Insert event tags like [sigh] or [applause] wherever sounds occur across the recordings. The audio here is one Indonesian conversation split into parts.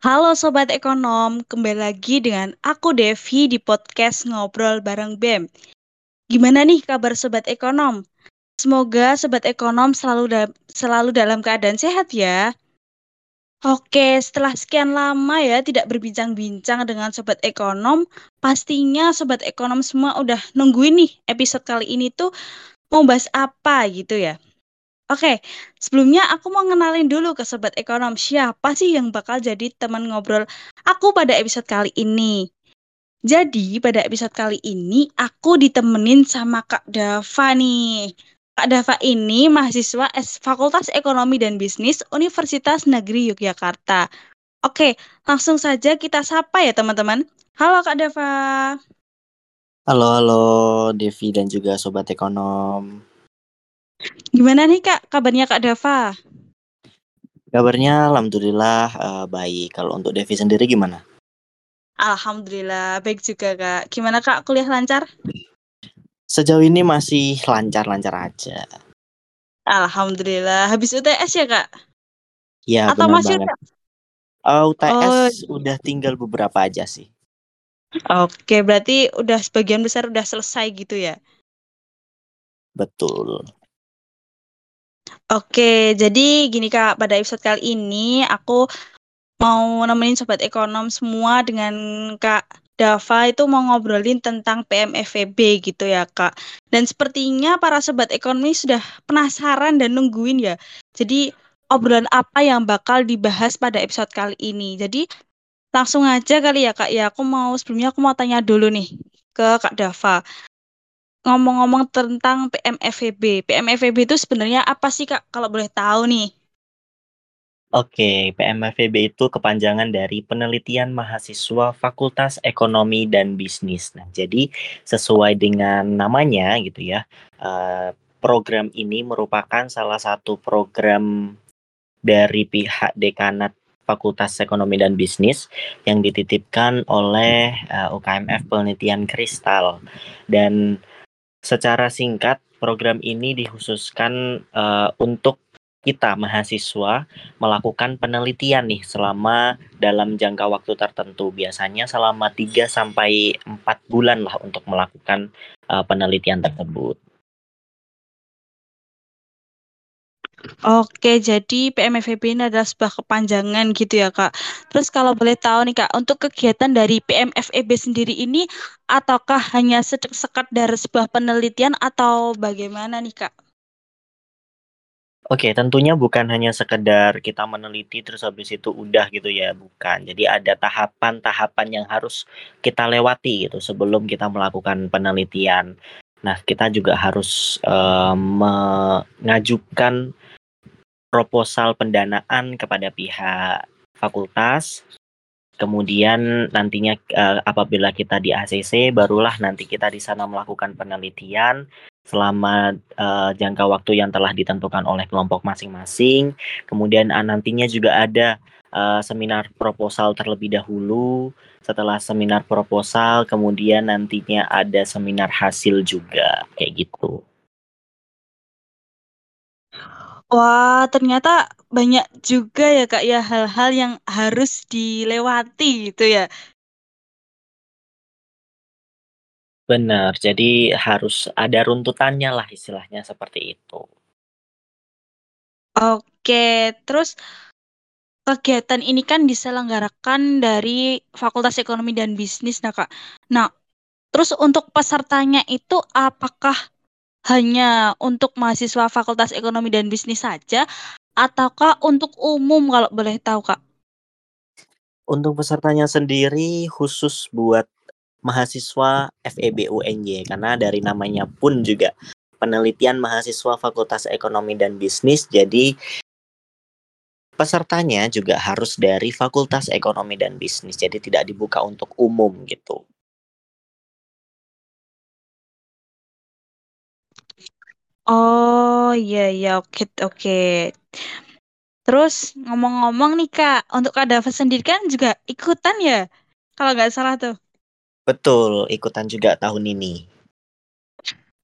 Halo Sobat Ekonom, kembali lagi dengan aku Devi di podcast Ngobrol Bareng BEM. Gimana nih kabar Sobat Ekonom? Semoga Sobat Ekonom selalu, da selalu dalam keadaan sehat ya. Oke, setelah sekian lama ya tidak berbincang-bincang dengan Sobat Ekonom, pastinya Sobat Ekonom semua udah nungguin nih episode kali ini tuh mau bahas apa gitu ya. Oke, sebelumnya aku mau ngenalin dulu ke Sobat Ekonom, siapa sih yang bakal jadi teman ngobrol aku pada episode kali ini. Jadi, pada episode kali ini aku ditemenin sama Kak Dava nih. Kak Dava ini mahasiswa Fakultas Ekonomi dan Bisnis Universitas Negeri Yogyakarta. Oke, langsung saja kita sapa ya teman-teman. Halo Kak Dava. Halo, halo Devi dan juga Sobat Ekonom. Gimana nih Kak, kabarnya Kak Dava? Kabarnya alhamdulillah uh, baik. Kalau untuk Devi sendiri gimana? Alhamdulillah baik juga Kak. Gimana Kak, kuliah lancar? Sejauh ini masih lancar-lancar aja. Alhamdulillah. Habis UTS ya Kak? Ya, Atau benar masih banget. udah? Uh, UTS Oh. udah tinggal beberapa aja sih. Oke, berarti udah sebagian besar udah selesai gitu ya? Betul. Oke, jadi gini Kak, pada episode kali ini aku mau nemenin Sobat Ekonom semua dengan Kak Dava itu mau ngobrolin tentang PMFEB gitu ya Kak. Dan sepertinya para Sobat Ekonomi sudah penasaran dan nungguin ya. Jadi obrolan apa yang bakal dibahas pada episode kali ini. Jadi langsung aja kali ya Kak ya, aku mau sebelumnya aku mau tanya dulu nih ke Kak Dava ngomong-ngomong tentang PMFEB. PMFEB itu sebenarnya apa sih Kak kalau boleh tahu nih? Oke, PMFEB itu kepanjangan dari Penelitian Mahasiswa Fakultas Ekonomi dan Bisnis. Nah, jadi sesuai dengan namanya gitu ya, uh, program ini merupakan salah satu program dari pihak dekanat Fakultas Ekonomi dan Bisnis yang dititipkan oleh uh, UKMF Penelitian Kristal dan Secara singkat, program ini dikhususkan uh, untuk kita mahasiswa melakukan penelitian nih selama dalam jangka waktu tertentu biasanya selama 3 sampai 4 bulan lah untuk melakukan uh, penelitian tersebut. Oke, jadi PMFEB ini adalah sebuah kepanjangan gitu ya, Kak. Terus kalau boleh tahu nih, Kak, untuk kegiatan dari PMFEB sendiri ini ataukah hanya sekadar sebuah penelitian atau bagaimana nih, Kak? Oke, tentunya bukan hanya sekedar kita meneliti terus habis itu udah gitu ya, bukan. Jadi ada tahapan-tahapan yang harus kita lewati gitu sebelum kita melakukan penelitian. Nah, kita juga harus uh, mengajukan proposal pendanaan kepada pihak fakultas. Kemudian nantinya uh, apabila kita di ACC barulah nanti kita di sana melakukan penelitian selama uh, jangka waktu yang telah ditentukan oleh kelompok masing-masing. Kemudian uh, nantinya juga ada uh, seminar proposal terlebih dahulu. Setelah seminar proposal, kemudian nantinya ada seminar hasil juga kayak gitu. Wah, ternyata banyak juga ya Kak ya hal-hal yang harus dilewati gitu ya. Benar, jadi harus ada runtutannya lah istilahnya seperti itu. Oke, terus kegiatan ini kan diselenggarakan dari Fakultas Ekonomi dan Bisnis, nah Kak. Nah, terus untuk pesertanya itu apakah hanya untuk mahasiswa Fakultas Ekonomi dan Bisnis saja ataukah untuk umum kalau boleh tahu, Kak? Untuk pesertanya sendiri khusus buat mahasiswa FEB UNY karena dari namanya pun juga penelitian mahasiswa Fakultas Ekonomi dan Bisnis jadi pesertanya juga harus dari Fakultas Ekonomi dan Bisnis jadi tidak dibuka untuk umum gitu. Oh, iya iya, oke oke. Terus ngomong-ngomong nih Kak, untuk Kak Dava sendiri kan juga ikutan ya? Kalau nggak salah tuh. Betul, ikutan juga tahun ini.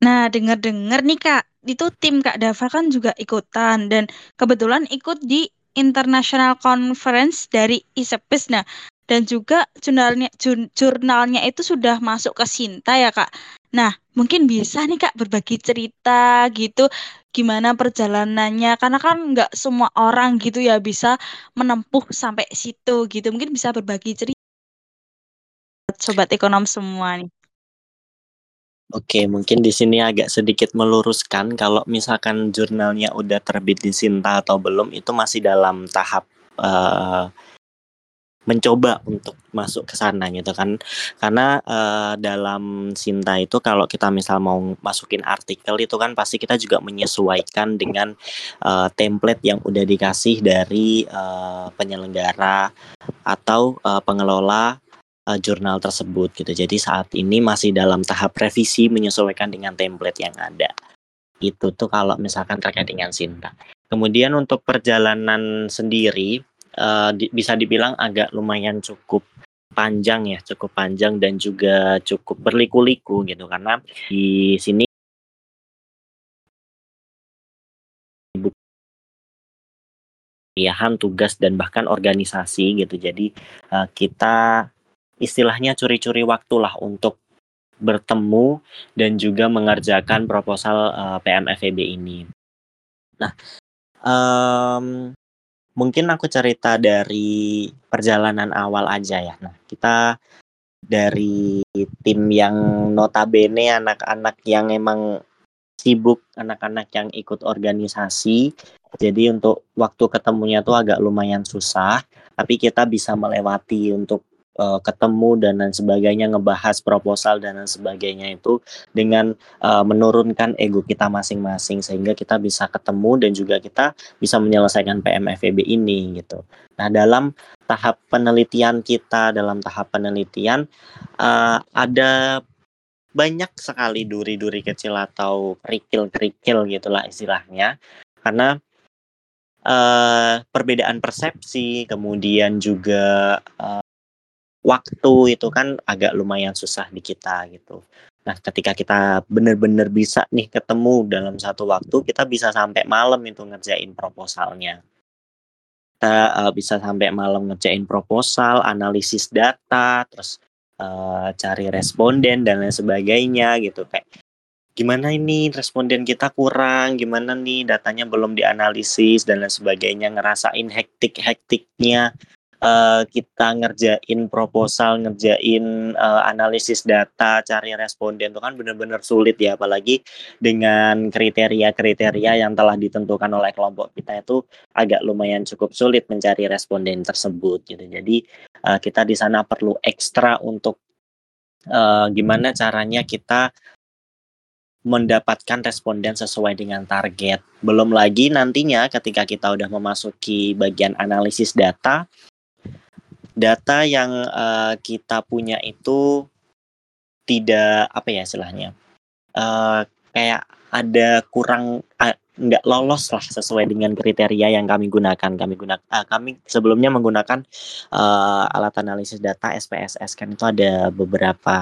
Nah, dengar-dengar nih Kak, itu tim Kak Dava kan juga ikutan dan kebetulan ikut di International Conference dari ISEPIS. Nah, dan juga jurnalnya jurnalnya itu sudah masuk ke Sinta ya Kak. Nah, mungkin bisa nih Kak berbagi cerita gitu gimana perjalanannya karena kan nggak semua orang gitu ya bisa menempuh sampai situ gitu. Mungkin bisa berbagi cerita sobat ekonom semua nih. Oke, mungkin di sini agak sedikit meluruskan kalau misalkan jurnalnya udah terbit di Sinta atau belum itu masih dalam tahap uh, mencoba untuk masuk ke sana gitu kan karena uh, dalam Sinta itu kalau kita misal mau masukin artikel itu kan pasti kita juga menyesuaikan dengan uh, template yang udah dikasih dari uh, penyelenggara atau uh, pengelola uh, jurnal tersebut gitu. Jadi saat ini masih dalam tahap revisi menyesuaikan dengan template yang ada. Itu tuh kalau misalkan terkait dengan Sinta. Kemudian untuk perjalanan sendiri uh, di, bisa dibilang agak lumayan cukup panjang ya, cukup panjang dan juga cukup berliku-liku gitu karena di sini pilihan tugas dan bahkan organisasi gitu. Jadi uh, kita istilahnya curi-curi waktu lah untuk bertemu dan juga mengerjakan proposal uh, eh, PMFEB ini. Nah, um, mungkin aku cerita dari perjalanan awal aja ya. Nah, kita dari tim yang notabene anak-anak yang emang sibuk, anak-anak yang ikut organisasi. Jadi untuk waktu ketemunya tuh agak lumayan susah, tapi kita bisa melewati untuk uh, ketemu dan lain sebagainya ngebahas proposal dan lain sebagainya itu dengan uh, menurunkan ego kita masing-masing sehingga kita bisa ketemu dan juga kita bisa menyelesaikan PMFEB ini gitu. Nah, dalam tahap penelitian kita dalam tahap penelitian uh, ada banyak sekali duri-duri kecil atau kerikil-kerikil gitulah istilahnya karena uh, perbedaan persepsi kemudian juga uh, waktu itu kan agak lumayan susah di kita gitu. Nah, ketika kita benar-benar bisa nih ketemu dalam satu waktu, kita bisa sampai malam itu ngerjain proposalnya. Kita uh, bisa sampai malam ngerjain proposal, analisis data, terus uh, cari responden dan lain sebagainya gitu kayak gimana ini responden kita kurang, gimana nih datanya belum dianalisis dan lain sebagainya, ngerasain hektik-hektiknya uh, kita ngerjain proposal, ngerjain uh, analisis data, cari responden itu kan benar-benar sulit ya, apalagi dengan kriteria-kriteria yang telah ditentukan oleh kelompok kita itu agak lumayan cukup sulit mencari responden tersebut gitu. Jadi uh, kita di sana perlu ekstra untuk uh, gimana caranya kita mendapatkan responden sesuai dengan target. Belum lagi nantinya ketika kita udah memasuki bagian analisis data, data yang uh, kita punya itu tidak apa ya istilahnya uh, kayak ada kurang uh, nggak lolos lah sesuai dengan kriteria yang kami gunakan. Kami gunakan uh, kami sebelumnya menggunakan uh, alat analisis data SPSS kan itu ada beberapa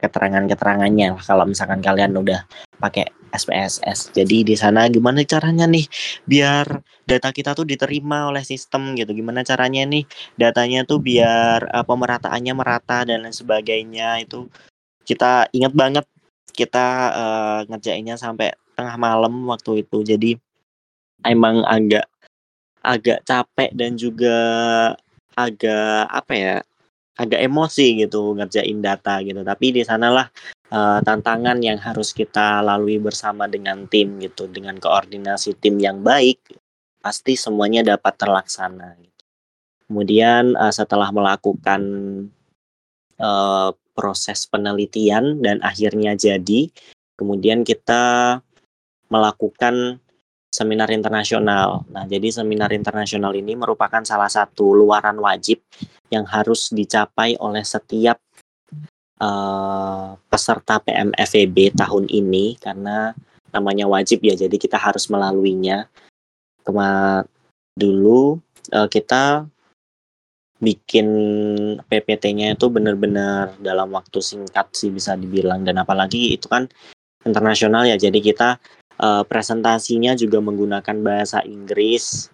keterangan-keterangannya kalau misalkan kalian udah pakai SPSS. Jadi di sana gimana caranya nih biar data kita tuh diterima oleh sistem gitu. Gimana caranya nih datanya tuh biar uh, pemerataannya merata dan lain sebagainya itu kita ingat banget kita uh, ngerjainnya sampai tengah malam waktu itu. Jadi emang agak agak capek dan juga agak apa ya agak emosi gitu ngerjain data gitu tapi di sanalah uh, tantangan yang harus kita lalui bersama dengan tim gitu dengan koordinasi tim yang baik pasti semuanya dapat terlaksana gitu. kemudian uh, setelah melakukan uh, proses penelitian dan akhirnya jadi kemudian kita melakukan seminar internasional. Nah, jadi seminar internasional ini merupakan salah satu luaran wajib yang harus dicapai oleh setiap uh, peserta PMFEB tahun ini karena namanya wajib ya, jadi kita harus melaluinya. Kema dulu uh, kita bikin PPT-nya itu benar-benar dalam waktu singkat sih bisa dibilang dan apalagi itu kan internasional ya jadi kita uh, presentasinya juga menggunakan bahasa Inggris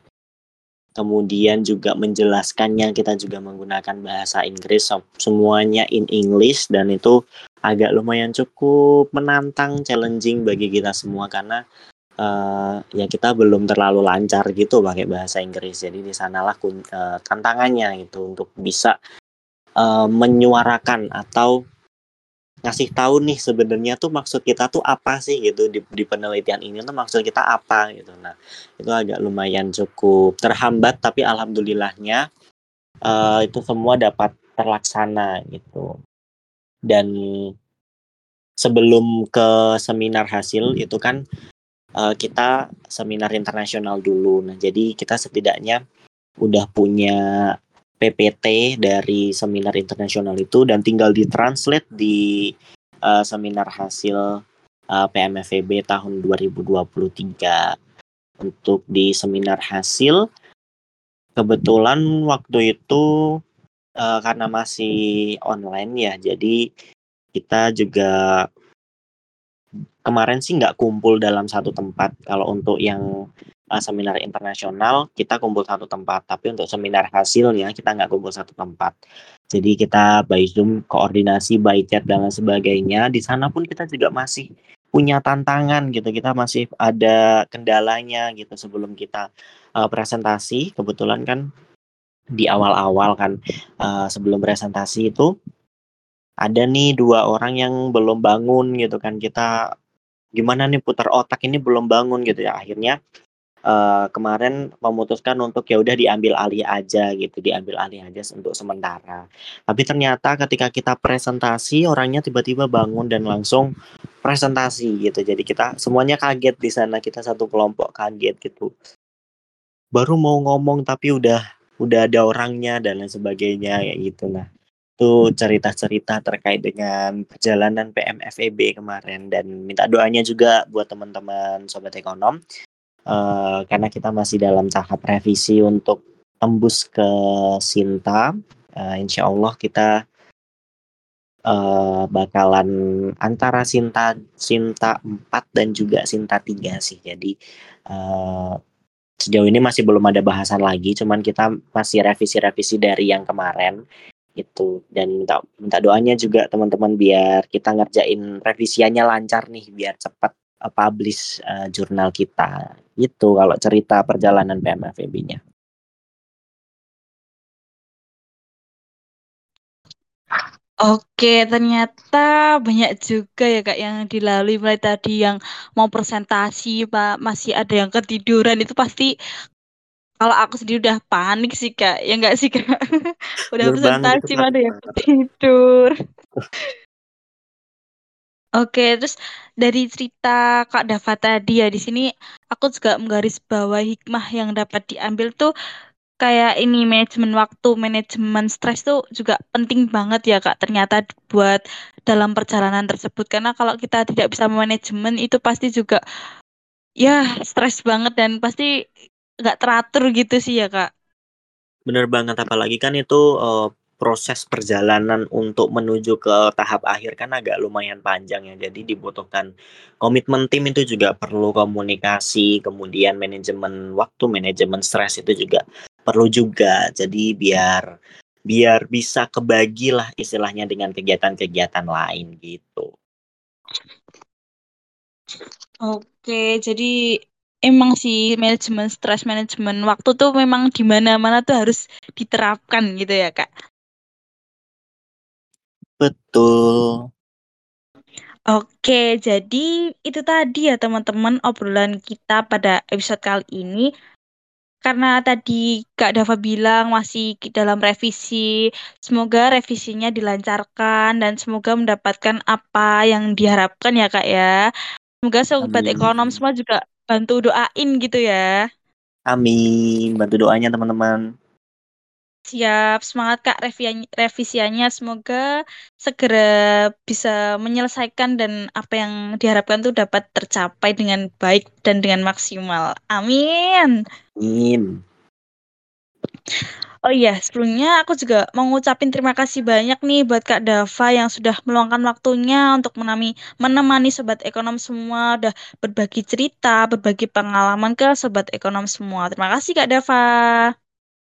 kemudian juga menjelaskannya kita juga menggunakan bahasa Inggris semuanya in English dan itu agak lumayan cukup menantang challenging bagi kita semua karena uh, ya kita belum terlalu lancar gitu pakai bahasa Inggris. Jadi di sanalah uh, tantangannya itu untuk bisa uh, menyuarakan atau ngasih tahu nih sebenarnya tuh maksud kita tuh apa sih gitu di, di penelitian ini tuh maksud kita apa gitu. Nah itu agak lumayan cukup terhambat tapi alhamdulillahnya uh, itu semua dapat terlaksana gitu. Dan sebelum ke seminar hasil itu kan uh, kita seminar internasional dulu. Nah jadi kita setidaknya udah punya PPT dari seminar internasional itu dan tinggal ditranslate di uh, seminar hasil uh, eh, PMFEB tahun 2023 untuk di seminar hasil kebetulan waktu itu uh, karena masih online ya jadi kita juga kemarin sih nggak kumpul dalam satu tempat. Kalau untuk yang uh, seminar internasional kita kumpul satu tempat. Tapi untuk seminar hasilnya kita nggak kumpul satu tempat. Jadi kita by zoom koordinasi by chat dan lain sebagainya. Di sana pun kita juga masih punya tantangan gitu. Kita masih ada kendalanya gitu sebelum kita uh, presentasi. Kebetulan kan di awal-awal kan uh, sebelum presentasi itu ada nih dua orang yang belum bangun gitu kan. Kita gimana nih putar otak ini belum bangun? gitu ya. Akhirnya uh, kemarin memutuskan untuk ya udah diambil alih aja gitu, diambil alih aja untuk sementara. Tapi ternyata ketika kita presentasi orangnya tiba-tiba bangun dan langsung presentasi gitu. Jadi kita semuanya kaget di sana, kita satu kelompok kaget gitu. Baru mau ngomong tapi udah udah ada orangnya dan lain sebagainya ya gitu nah. Itu cerita-cerita terkait dengan perjalanan PMFEB kemarin dan minta doanya juga buat teman-teman sobat ekonom uh, karena kita masih dalam tahap revisi untuk tembus ke Sinta. Uh, insya Allah kita uh, bakalan antara Sinta Sinta 4 dan juga Sinta 3 sih. Jadi uh, sejauh ini masih belum ada bahasan lagi, cuman kita masih revisi-revisi dari yang kemarin itu dan minta minta doanya juga teman-teman biar kita ngerjain revisiannya lancar nih biar cepat publish uh, jurnal kita. Itu kalau cerita perjalanan PMFEB-nya. Oke, ternyata banyak juga ya Kak yang dilalui mulai tadi yang mau presentasi, Pak, masih ada yang ketiduran itu pasti kalau aku sendiri udah panik sih Kak, ya enggak sih Kak? [laughs] udah presentasi ada yang tidur. Oke, terus dari cerita Kak Dava tadi ya di sini aku juga menggaris bawah hikmah yang dapat diambil tuh kayak ini manajemen waktu, manajemen stres tuh juga penting banget ya Kak ternyata buat dalam perjalanan tersebut karena kalau kita tidak bisa manajemen itu pasti juga ya stres banget dan pasti nggak teratur gitu sih ya Kak. Bener banget apalagi kan itu uh, proses perjalanan untuk menuju ke tahap akhir kan agak lumayan panjang ya. Jadi dibutuhkan komitmen tim itu juga perlu komunikasi, kemudian manajemen waktu, manajemen stres itu juga perlu juga. Jadi biar biar bisa kebagi lah istilahnya dengan kegiatan-kegiatan lain gitu. Oke, jadi emang sih manajemen stres, manajemen waktu tuh memang di mana-mana tuh harus diterapkan gitu ya, Kak. Betul. Oke, jadi itu tadi ya teman-teman obrolan kita pada episode kali ini. Karena tadi Kak Dava bilang masih dalam revisi, semoga revisinya dilancarkan dan semoga mendapatkan apa yang diharapkan ya Kak ya. Semoga sobat Amin. ekonom semua juga bantu doain gitu ya. Amin, bantu doanya teman-teman. Siap, semangat Kak revisiannya. Semoga segera bisa menyelesaikan dan apa yang diharapkan tuh dapat tercapai dengan baik dan dengan maksimal. Amin. Amin. Oh iya, sebelumnya aku juga mau ngucapin terima kasih banyak nih buat Kak Dava yang sudah meluangkan waktunya untuk menami, menemani Sobat Ekonom semua, udah berbagi cerita, berbagi pengalaman ke Sobat Ekonom semua. Terima kasih Kak Dava.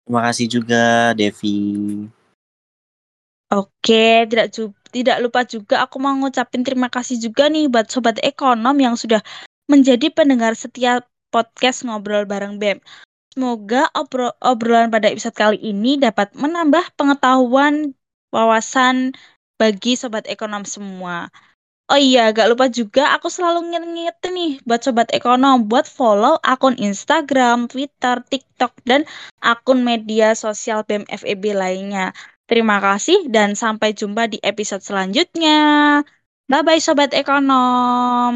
Terima kasih juga Devi. Oke, tidak tidak lupa juga aku mau ngucapin terima kasih juga nih buat sobat ekonom yang sudah menjadi pendengar setiap podcast ngobrol bareng BEM. Semoga obro obrolan pada episode kali ini dapat menambah pengetahuan wawasan bagi sobat ekonom semua. Oh iya, gak lupa juga aku selalu ngingetin nih buat sobat ekonom buat follow akun Instagram, Twitter, TikTok, dan akun media sosial BEM FEB lainnya. Terima kasih dan sampai jumpa di episode selanjutnya. Bye-bye sobat ekonom.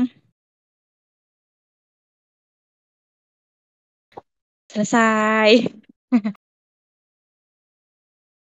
Selesai. [laughs]